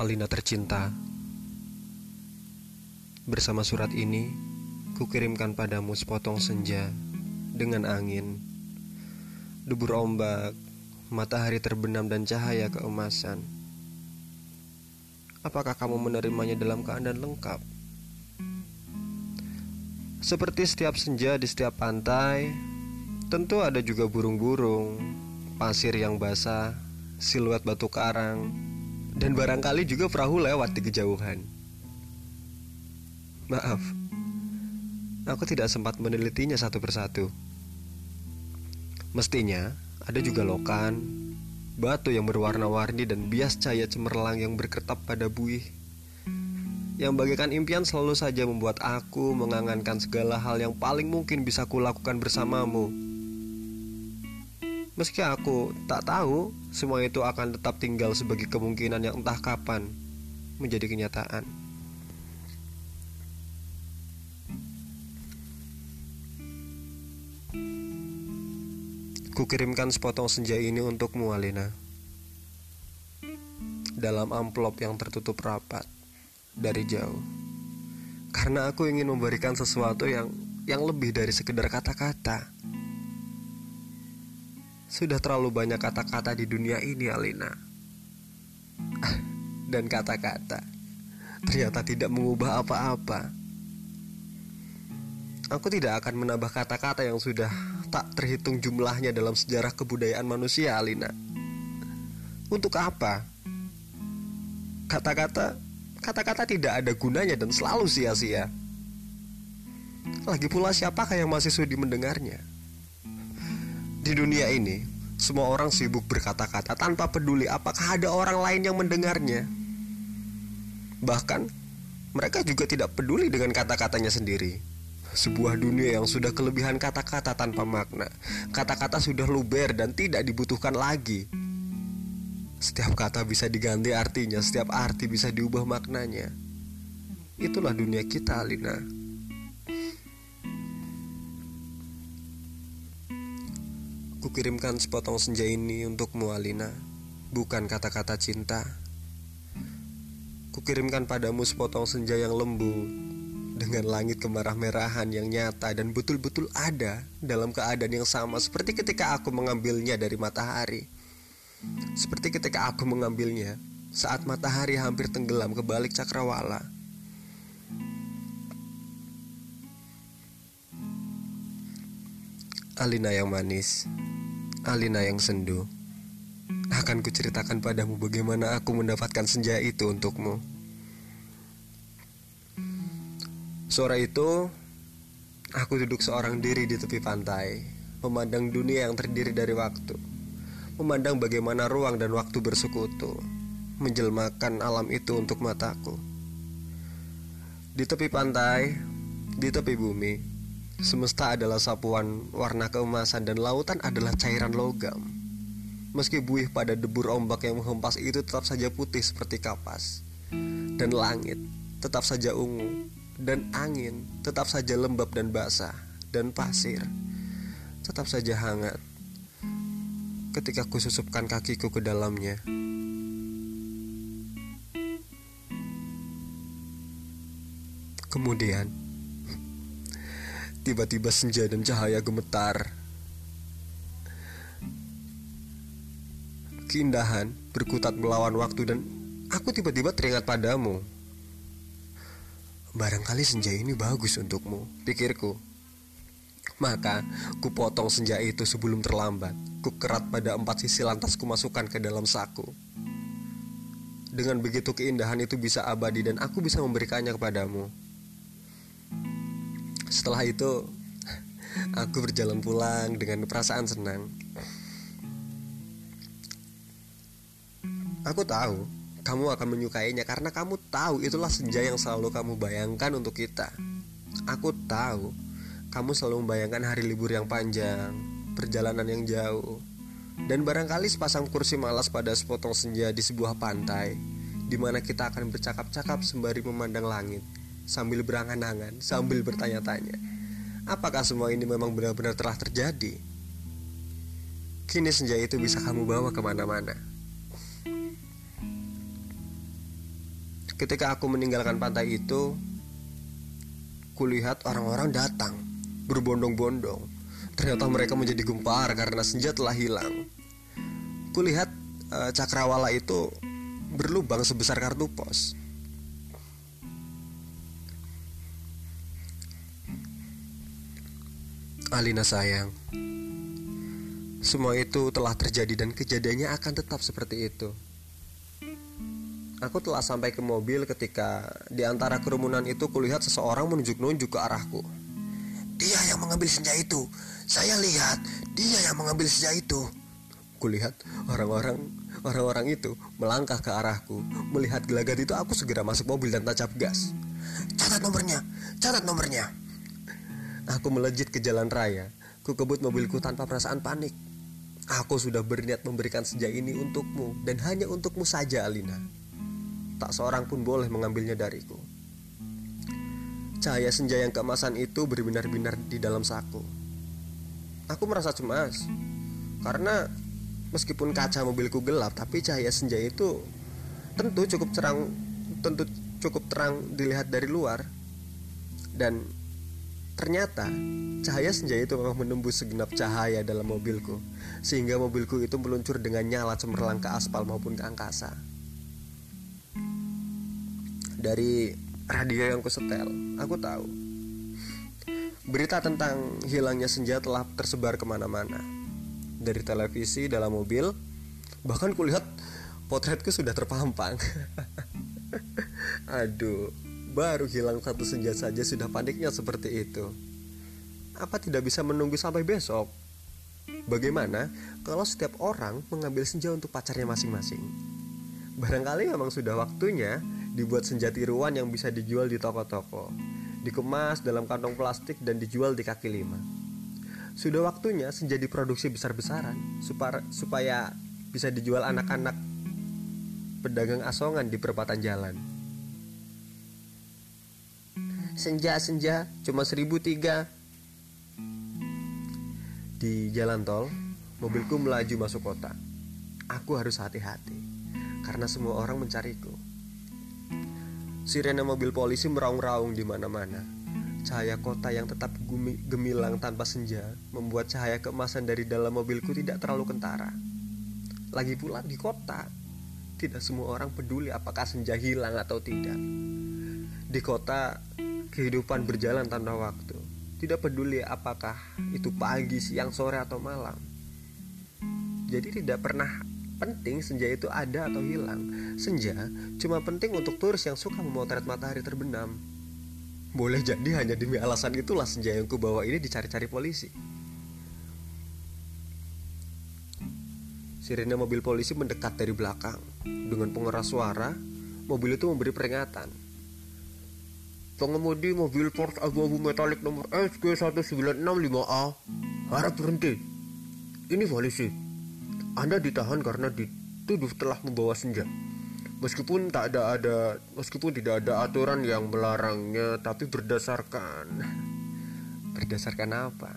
Alina tercinta. Bersama surat ini Kukirimkan padamu sepotong senja Dengan angin. Debur ombak Matahari terbenam dan cahaya keemasan. Apakah kamu menerimanya dalam keadaan lengkap? Seperti setiap senja di setiap pantai Tentu ada juga burung-burung Pasir yang basah Siluet batu karang dan barangkali juga perahu lewat di kejauhan. Maaf, aku tidak sempat menelitinya satu persatu. Mestinya ada juga lokan, batu yang berwarna-warni dan bias cahaya cemerlang yang berketap pada buih. Yang bagikan impian selalu saja membuat aku mengangankan segala hal yang paling mungkin bisa kulakukan bersamamu Meski aku tak tahu semua itu akan tetap tinggal sebagai kemungkinan yang entah kapan menjadi kenyataan. Kukirimkan sepotong senja ini untukmu, Alina. Dalam amplop yang tertutup rapat dari jauh. Karena aku ingin memberikan sesuatu yang yang lebih dari sekedar kata-kata. Sudah terlalu banyak kata-kata di dunia ini, Alina. Dan kata-kata ternyata tidak mengubah apa-apa. Aku tidak akan menambah kata-kata yang sudah tak terhitung jumlahnya dalam sejarah kebudayaan manusia, Alina. Untuk apa? Kata-kata kata-kata tidak ada gunanya dan selalu sia-sia. Lagi pula siapakah yang masih sudi mendengarnya? Di dunia ini, semua orang sibuk berkata-kata tanpa peduli apakah ada orang lain yang mendengarnya. Bahkan, mereka juga tidak peduli dengan kata-katanya sendiri. Sebuah dunia yang sudah kelebihan kata-kata tanpa makna. Kata-kata sudah luber dan tidak dibutuhkan lagi. Setiap kata bisa diganti artinya, setiap arti bisa diubah maknanya. Itulah dunia kita, Alina. Kukirimkan sepotong senja ini untukmu Alina. Bukan kata-kata cinta. Kukirimkan padamu sepotong senja yang lembut Dengan langit kemerah-merahan yang nyata Dan betul-betul ada Dalam keadaan yang sama Seperti ketika aku mengambilnya dari matahari. Seperti ketika aku mengambilnya Saat matahari hampir tenggelam ke balik cakrawala. Alina yang manis Alina yang sendu. Akan kuceritakan padamu bagaimana aku mendapatkan senja itu untukmu. Sore itu Aku duduk seorang diri di tepi pantai Memandang dunia yang terdiri dari waktu Memandang bagaimana ruang dan waktu bersekutu Menjelmakan alam itu untuk mataku. Di tepi pantai Di tepi bumi Semesta adalah sapuan warna keemasan dan lautan adalah cairan logam. Meski buih pada debur ombak yang menghempas itu tetap saja putih seperti kapas. Dan langit tetap saja ungu dan angin tetap saja lembab dan basah dan pasir tetap saja hangat ketika kususupkan kakiku ke dalamnya. Kemudian Tiba-tiba senja dan cahaya gemetar. Keindahan berkutat melawan waktu dan aku tiba-tiba teringat padamu. Barangkali senja ini bagus untukmu, pikirku. Maka, ku potong senja itu sebelum terlambat. Ku kerat pada empat sisi lantas ku masukkan ke dalam saku. Dengan begitu keindahan itu bisa abadi dan aku bisa memberikannya kepadamu. Setelah itu aku berjalan pulang dengan perasaan senang. Aku tahu kamu akan menyukainya karena kamu tahu itulah senja yang selalu kamu bayangkan untuk kita. Aku tahu kamu selalu membayangkan hari libur yang panjang, perjalanan yang jauh, dan barangkali sepasang kursi malas pada sepotong senja di sebuah pantai, di mana kita akan bercakap-cakap sembari memandang langit sambil berangan-angan, sambil bertanya-tanya, apakah semua ini memang benar-benar telah terjadi? Kini senja itu bisa kamu bawa ke mana-mana. Ketika aku meninggalkan pantai itu, kulihat orang-orang datang berbondong-bondong. Ternyata mereka menjadi gempar karena senja telah hilang. Kulihat uh, cakrawala itu berlubang sebesar kartu pos. Alina sayang, semua itu telah terjadi dan kejadiannya akan tetap seperti itu. Aku telah sampai ke mobil ketika di antara kerumunan itu kulihat seseorang menunjuk-nunjuk ke arahku. Dia yang mengambil senja itu. Saya lihat, dia yang mengambil senja itu. Kulihat orang-orang orang-orang itu melangkah ke arahku. Melihat gelagat itu aku segera masuk mobil dan tancap gas. Catat nomornya, catat nomornya. Aku melejit ke jalan raya. Ku kebut mobilku tanpa perasaan panik. Aku sudah berniat memberikan senja ini untukmu dan hanya untukmu saja, Alina. Tak seorang pun boleh mengambilnya dariku. Cahaya senja yang keemasan itu berbinar-binar di dalam saku. Aku merasa cemas karena meskipun kaca mobilku gelap, tapi cahaya senja itu tentu cukup terang, tentu cukup terang dilihat dari luar. Dan Ternyata cahaya senja itu memang menembus segenap cahaya dalam mobilku Sehingga mobilku itu meluncur dengan nyala cemerlang ke aspal maupun ke angkasa. Dari radio yang kusetel, aku tahu. Berita tentang hilangnya senja telah tersebar ke mana-mana. Dari televisi, dalam mobil Bahkan kulihat potretku sudah terpampang. Aduh Baru hilang satu senja saja sudah paniknya seperti itu. Apa tidak bisa menunggu sampai besok? Bagaimana kalau setiap orang mengambil senja untuk pacarnya masing-masing? Barangkali memang sudah waktunya dibuat senja tiruan yang bisa dijual di toko-toko, dikemas dalam kantong plastik dan dijual di kaki lima. Sudah waktunya senja diproduksi besar-besaran supaya bisa dijual anak-anak pedagang asongan di perempatan jalan. Senja-senja cuma seribu tiga Di jalan tol Mobilku melaju masuk kota Aku harus hati-hati Karena semua orang mencariku Sirene mobil polisi meraung-raung di mana-mana. Cahaya kota yang tetap gemilang tanpa senja membuat cahaya keemasan dari dalam mobilku tidak terlalu kentara. Lagi pula di kota, tidak semua orang peduli apakah senja hilang atau tidak. Di kota, Kehidupan berjalan tanpa waktu. Tidak peduli apakah itu pagi, siang, sore, atau malam. Jadi tidak pernah penting senja itu ada atau hilang. Senja cuma penting untuk turis yang suka memotret matahari terbenam. Boleh jadi hanya demi alasan itulah senja yang kubawa ini dicari-cari polisi. Sirene mobil polisi mendekat dari belakang. Dengan pengeras suara, mobil itu memberi peringatan. Pengemudi mobil Porsche abu-abu metalik nomor SG1965A harap berhenti. Ini polisi. Anda ditahan karena dituduh telah membawa senja. Meskipun tak ada ada meskipun tidak ada aturan yang melarangnya, tapi berdasarkan berdasarkan apa?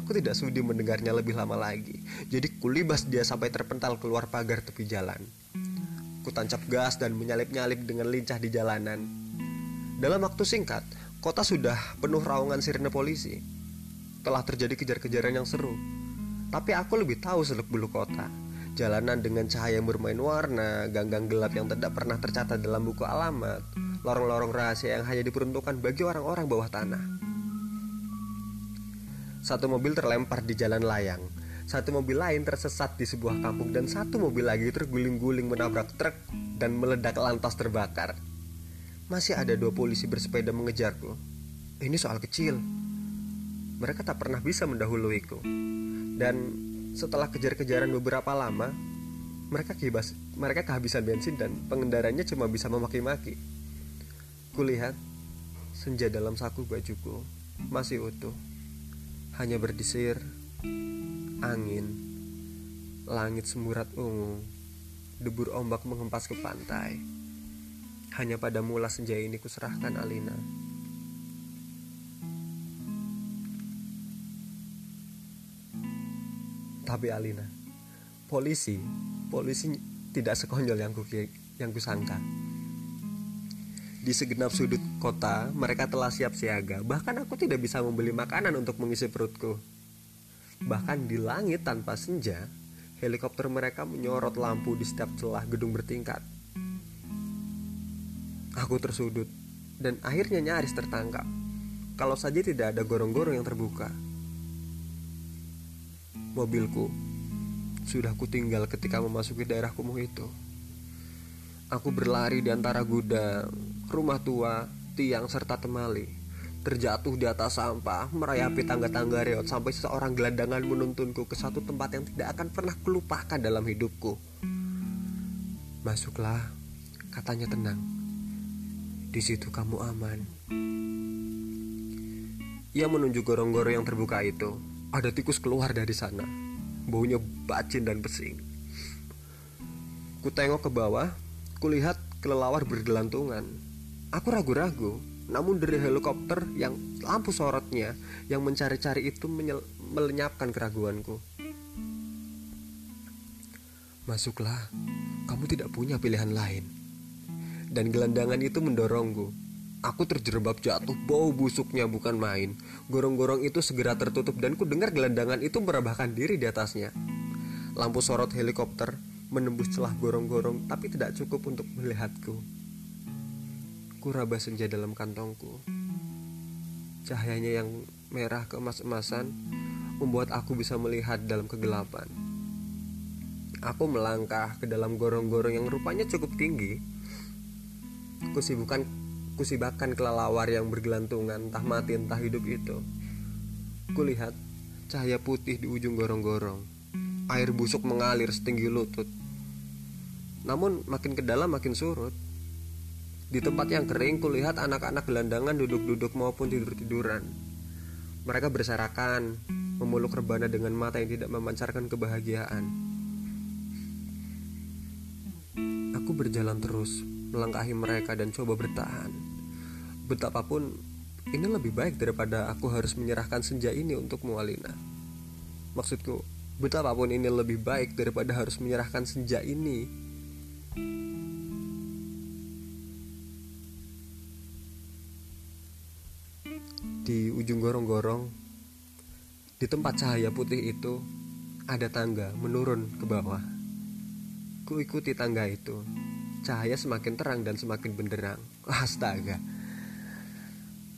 Aku tidak sudi mendengarnya lebih lama lagi. Jadi kulibas dia sampai terpental keluar pagar tepi jalan. Ku tancap gas dan menyalip-nyalip dengan lincah di jalanan. Dalam waktu singkat, kota sudah penuh raungan sirene polisi. Telah terjadi kejar-kejaran yang seru. Tapi aku lebih tahu seluk-beluk kota. Jalanan dengan cahaya yang bermain warna, ganggang gelap yang tidak pernah tercatat dalam buku alamat, lorong-lorong rahasia yang hanya diperuntukkan bagi orang-orang bawah tanah. Satu mobil terlempar di jalan layang, satu mobil lain tersesat di sebuah kampung dan satu mobil lagi terguling-guling menabrak truk dan meledak lantas terbakar. Masih ada dua polisi bersepeda mengejarku. Ini soal kecil. Mereka tak pernah bisa mendahuluiku. Dan setelah kejar-kejaran beberapa lama, mereka kehibas, mereka kehabisan bensin dan pengendaranya cuma bisa memaki-maki. Kulihat senja dalam saku bajuku masih utuh. Hanya berdisir angin, langit semburat ungu, debur ombak menghempas ke pantai. Hanya pada mula senja ini kuserahkan Alina. Tapi Alina, polisi, polisi tidak sekonyol yang ku yang kusangka. Di segenap sudut kota, mereka telah siap siaga. Bahkan aku tidak bisa membeli makanan untuk mengisi perutku. Bahkan di langit tanpa senja, helikopter mereka menyorot lampu di setiap celah gedung bertingkat. Aku tersudut dan akhirnya nyaris tertangkap. Kalau saja tidak ada gorong-gorong yang terbuka. Mobilku sudah kutinggal ketika memasuki daerah kumuh itu. Aku berlari di antara gudang, rumah tua, tiang serta temali. Terjatuh di atas sampah, merayapi tangga-tangga reot sampai seseorang gelandangan menuntunku ke satu tempat yang tidak akan pernah kulupakan dalam hidupku. Masuklah, katanya tenang. Di situ kamu aman. Ia menunjuk gorong-gorong yang terbuka itu. Ada tikus keluar dari sana. Baunya bacin dan pesing. Ku tengok ke bawah, Kulihat kelelawar bergelantungan. Aku ragu-ragu, namun dari helikopter yang lampu sorotnya yang mencari-cari itu melenyapkan keraguanku. Masuklah, kamu tidak punya pilihan lain. Dan gelandangan itu mendorongku. Aku terjerembab jatuh, bau busuknya bukan main. Gorong-gorong itu segera tertutup dan ku dengar gelandangan itu merebahkan diri di atasnya. Lampu sorot helikopter menembus celah gorong-gorong tapi tidak cukup untuk melihatku. Kuraba senja dalam kantongku. Cahayanya yang merah keemas-emasan membuat aku bisa melihat dalam kegelapan. Aku melangkah ke dalam gorong-gorong yang rupanya cukup tinggi. Kusibukan kusibakan kelelawar yang bergelantungan entah mati entah hidup itu. Kulihat cahaya putih di ujung gorong-gorong. Air busuk mengalir setinggi lutut. Namun makin ke dalam makin surut. Di tempat yang kering kulihat anak-anak gelandangan duduk-duduk maupun tidur-tiduran. Mereka berserakan, memeluk rebana dengan mata yang tidak memancarkan kebahagiaan. Aku berjalan terus, melangkahi mereka dan coba bertahan. Betapapun ini lebih baik daripada aku harus menyerahkan senja ini untuk Mualina. Maksudku, betapapun ini lebih baik daripada harus menyerahkan senja ini di ujung gorong-gorong, di tempat cahaya putih itu, ada tangga menurun ke bawah. Ku ikuti tangga itu. Cahaya semakin terang dan semakin benderang. Astaga.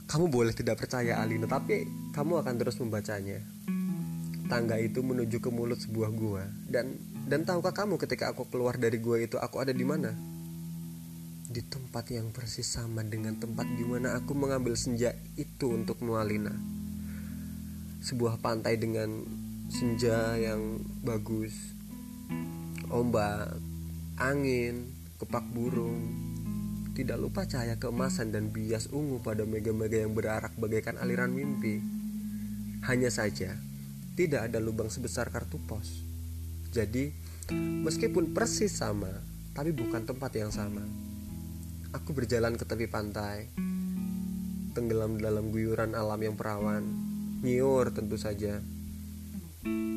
Kamu boleh tidak percaya Alina, tapi kamu akan terus membacanya. Tangga itu menuju ke mulut sebuah gua dan dan tahukah kamu ketika aku keluar dari gua itu aku ada di mana? Di tempat yang persis sama dengan tempat di mana aku mengambil senja itu untuk Mualina. Sebuah pantai dengan senja yang bagus. Ombak, angin, kepak burung. Tidak lupa cahaya keemasan dan bias ungu pada mega-mega yang berarak bagaikan aliran mimpi. Hanya saja, tidak ada lubang sebesar kartu pos. Jadi, meskipun persis sama, tapi bukan tempat yang sama. Aku berjalan ke tepi pantai, tenggelam dalam guyuran alam yang perawan, nyiur tentu saja.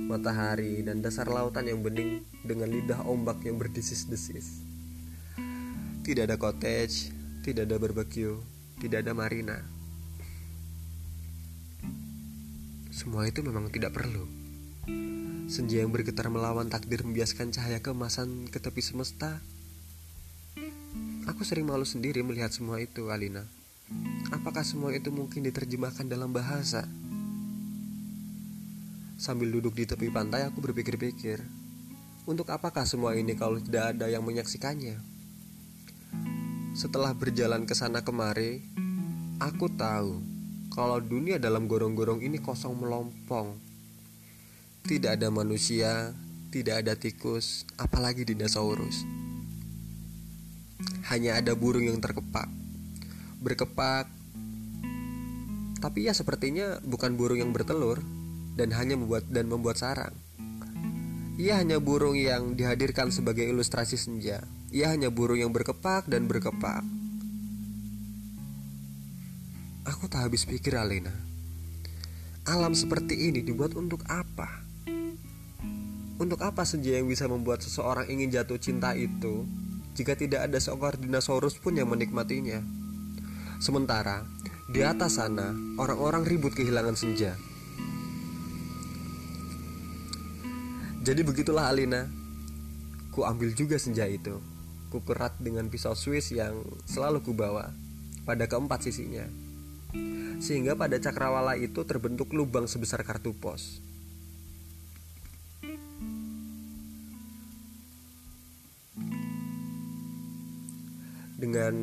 Matahari dan dasar lautan yang bening dengan lidah ombak yang berdesis-desis. Tidak ada cottage, tidak ada barbecue, tidak ada marina. Semua itu memang tidak perlu. Senja yang bergetar melawan takdir membiaskan cahaya kemasan ke tepi semesta. Aku sering malu sendiri melihat semua itu, Alina. Apakah semua itu mungkin diterjemahkan dalam bahasa? Sambil duduk di tepi pantai, aku berpikir-pikir, untuk apakah semua ini kalau tidak ada yang menyaksikannya? Setelah berjalan ke sana kemari, aku tahu kalau dunia dalam gorong-gorong ini kosong melompong tidak ada manusia, tidak ada tikus, apalagi dinosaurus. Hanya ada burung yang terkepak, berkepak. Tapi ya sepertinya bukan burung yang bertelur dan hanya membuat dan membuat sarang. Ia hanya burung yang dihadirkan sebagai ilustrasi senja. Ia hanya burung yang berkepak dan berkepak. Aku tak habis pikir Alena. Alam seperti ini dibuat untuk apa? Untuk apa senja yang bisa membuat seseorang ingin jatuh cinta itu jika tidak ada seekor dinosaurus pun yang menikmatinya? Sementara di atas sana orang-orang ribut kehilangan senja. Jadi begitulah Alina. Ku ambil juga senja itu. Ku kerat dengan pisau Swiss yang selalu ku bawa pada keempat sisinya. Sehingga pada cakrawala itu terbentuk lubang sebesar kartu pos. Dengan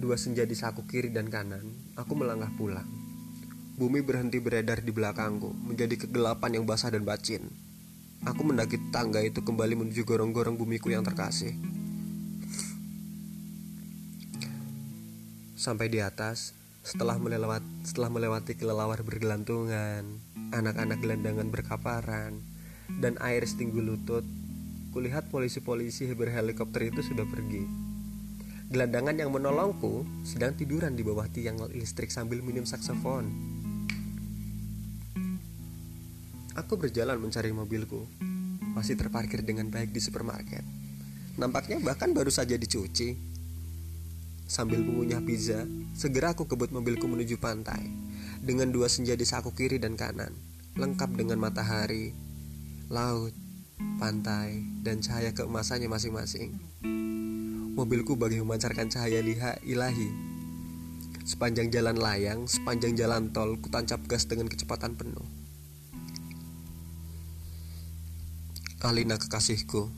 dua senja di saku kiri dan kanan, aku melangkah pulang. Bumi berhenti beredar di belakangku, menjadi kegelapan yang basah dan bacin. Aku mendaki tangga itu kembali menuju gorong-gorong bumiku yang terkasih. Sampai di atas, setelah melewat setelah melewati kelelawar bergelantungan, anak-anak gelandangan berkaparan, dan air setinggi lutut, kulihat polisi-polisi berhelikopter itu sudah pergi. Gelandangan yang menolongku sedang tiduran di bawah tiang listrik sambil minum saksofon. Aku berjalan mencari mobilku. Masih terparkir dengan baik di supermarket. Nampaknya bahkan baru saja dicuci. Sambil mengunyah pizza, segera aku kebut mobilku menuju pantai. Dengan dua senja di saku kiri dan kanan, lengkap dengan matahari, laut, pantai, dan cahaya keemasannya masing-masing. Mobilku bagi memancarkan cahaya liha ilahi. Sepanjang jalan layang, sepanjang jalan tol, ku tancap gas dengan kecepatan penuh. Alina kekasihku,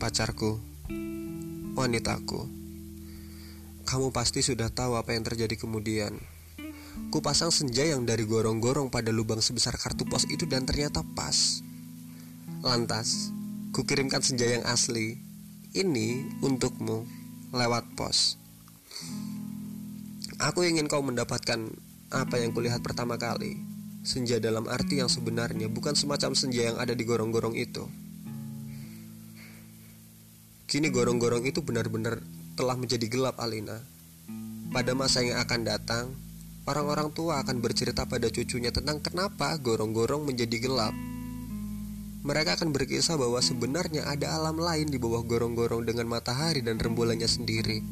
pacarku, wanitaku. Kamu pasti sudah tahu apa yang terjadi kemudian. Ku pasang senja yang dari gorong-gorong pada lubang sebesar kartu pos itu dan ternyata pas. Lantas, ku kirimkan senja yang asli ini untukmu lewat pos. Aku ingin kau mendapatkan apa yang kulihat pertama kali. Senja dalam arti yang sebenarnya bukan semacam senja yang ada di gorong-gorong itu. Kini gorong-gorong itu benar-benar telah menjadi gelap Alina. Pada masa yang akan datang, orang-orang tua akan bercerita pada cucunya tentang kenapa gorong-gorong menjadi gelap mereka akan berkisah bahwa sebenarnya ada alam lain di bawah gorong-gorong dengan matahari dan rembulannya sendiri.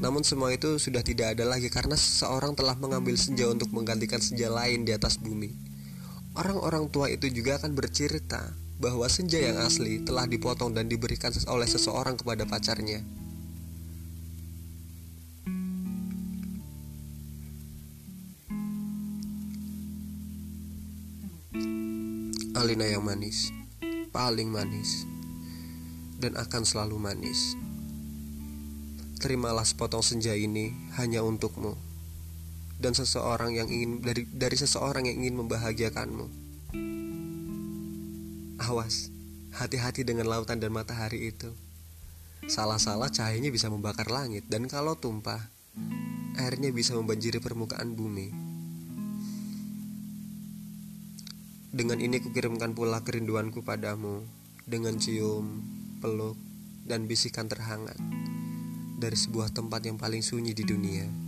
Namun semua itu sudah tidak ada lagi karena seseorang telah mengambil senja untuk menggantikan senja lain di atas bumi. Orang-orang tua itu juga akan bercerita bahwa senja yang asli telah dipotong dan diberikan oleh seseorang kepada pacarnya. Alina yang manis, paling manis, dan akan selalu manis. Terimalah sepotong senja ini hanya untukmu dan seseorang yang ingin dari dari seseorang yang ingin membahagiakanmu. Awas, hati-hati dengan lautan dan matahari itu. Salah-salah cahayanya bisa membakar langit dan kalau tumpah, airnya bisa membanjiri permukaan bumi. Dengan ini kukirimkan pula kerinduanku padamu Dengan cium, peluk, dan bisikan terhangat Dari sebuah tempat yang paling sunyi di dunia